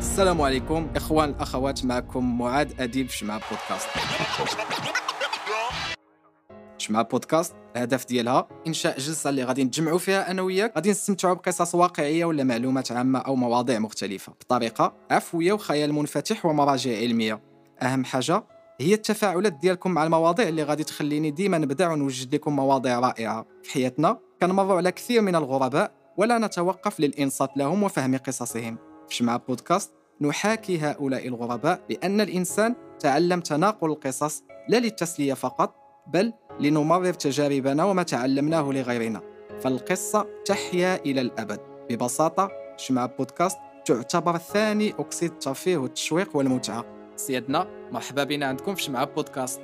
السلام عليكم إخوان الاخوات معكم معاذ أديب في شمعة بودكاست. شمعة بودكاست الهدف ديالها إنشاء جلسة اللي غادي نتجمعوا فيها أنا وياك. غادي نستمتعوا بقصص واقعية ولا معلومات عامة أو مواضيع مختلفة. بطريقة عفوية وخيال منفتح ومراجع علمية. أهم حاجة هي التفاعلات ديالكم مع المواضيع اللي غادي تخليني ديما نبدع ونوجد لكم مواضيع رائعة. في حياتنا كنمروا على كثير من الغرباء ولا نتوقف للإنصات لهم وفهم قصصهم. في شمعة بودكاست نحاكي هؤلاء الغرباء لأن الإنسان تعلم تناقل القصص لا للتسلية فقط بل لنمرر تجاربنا وما تعلمناه لغيرنا. فالقصة تحيا إلى الأبد. ببساطة شمعة بودكاست تعتبر ثاني أكسيد الترفيه والتشويق والمتعة. سيدنا مرحبا بنا عندكم في شمعة بودكاست.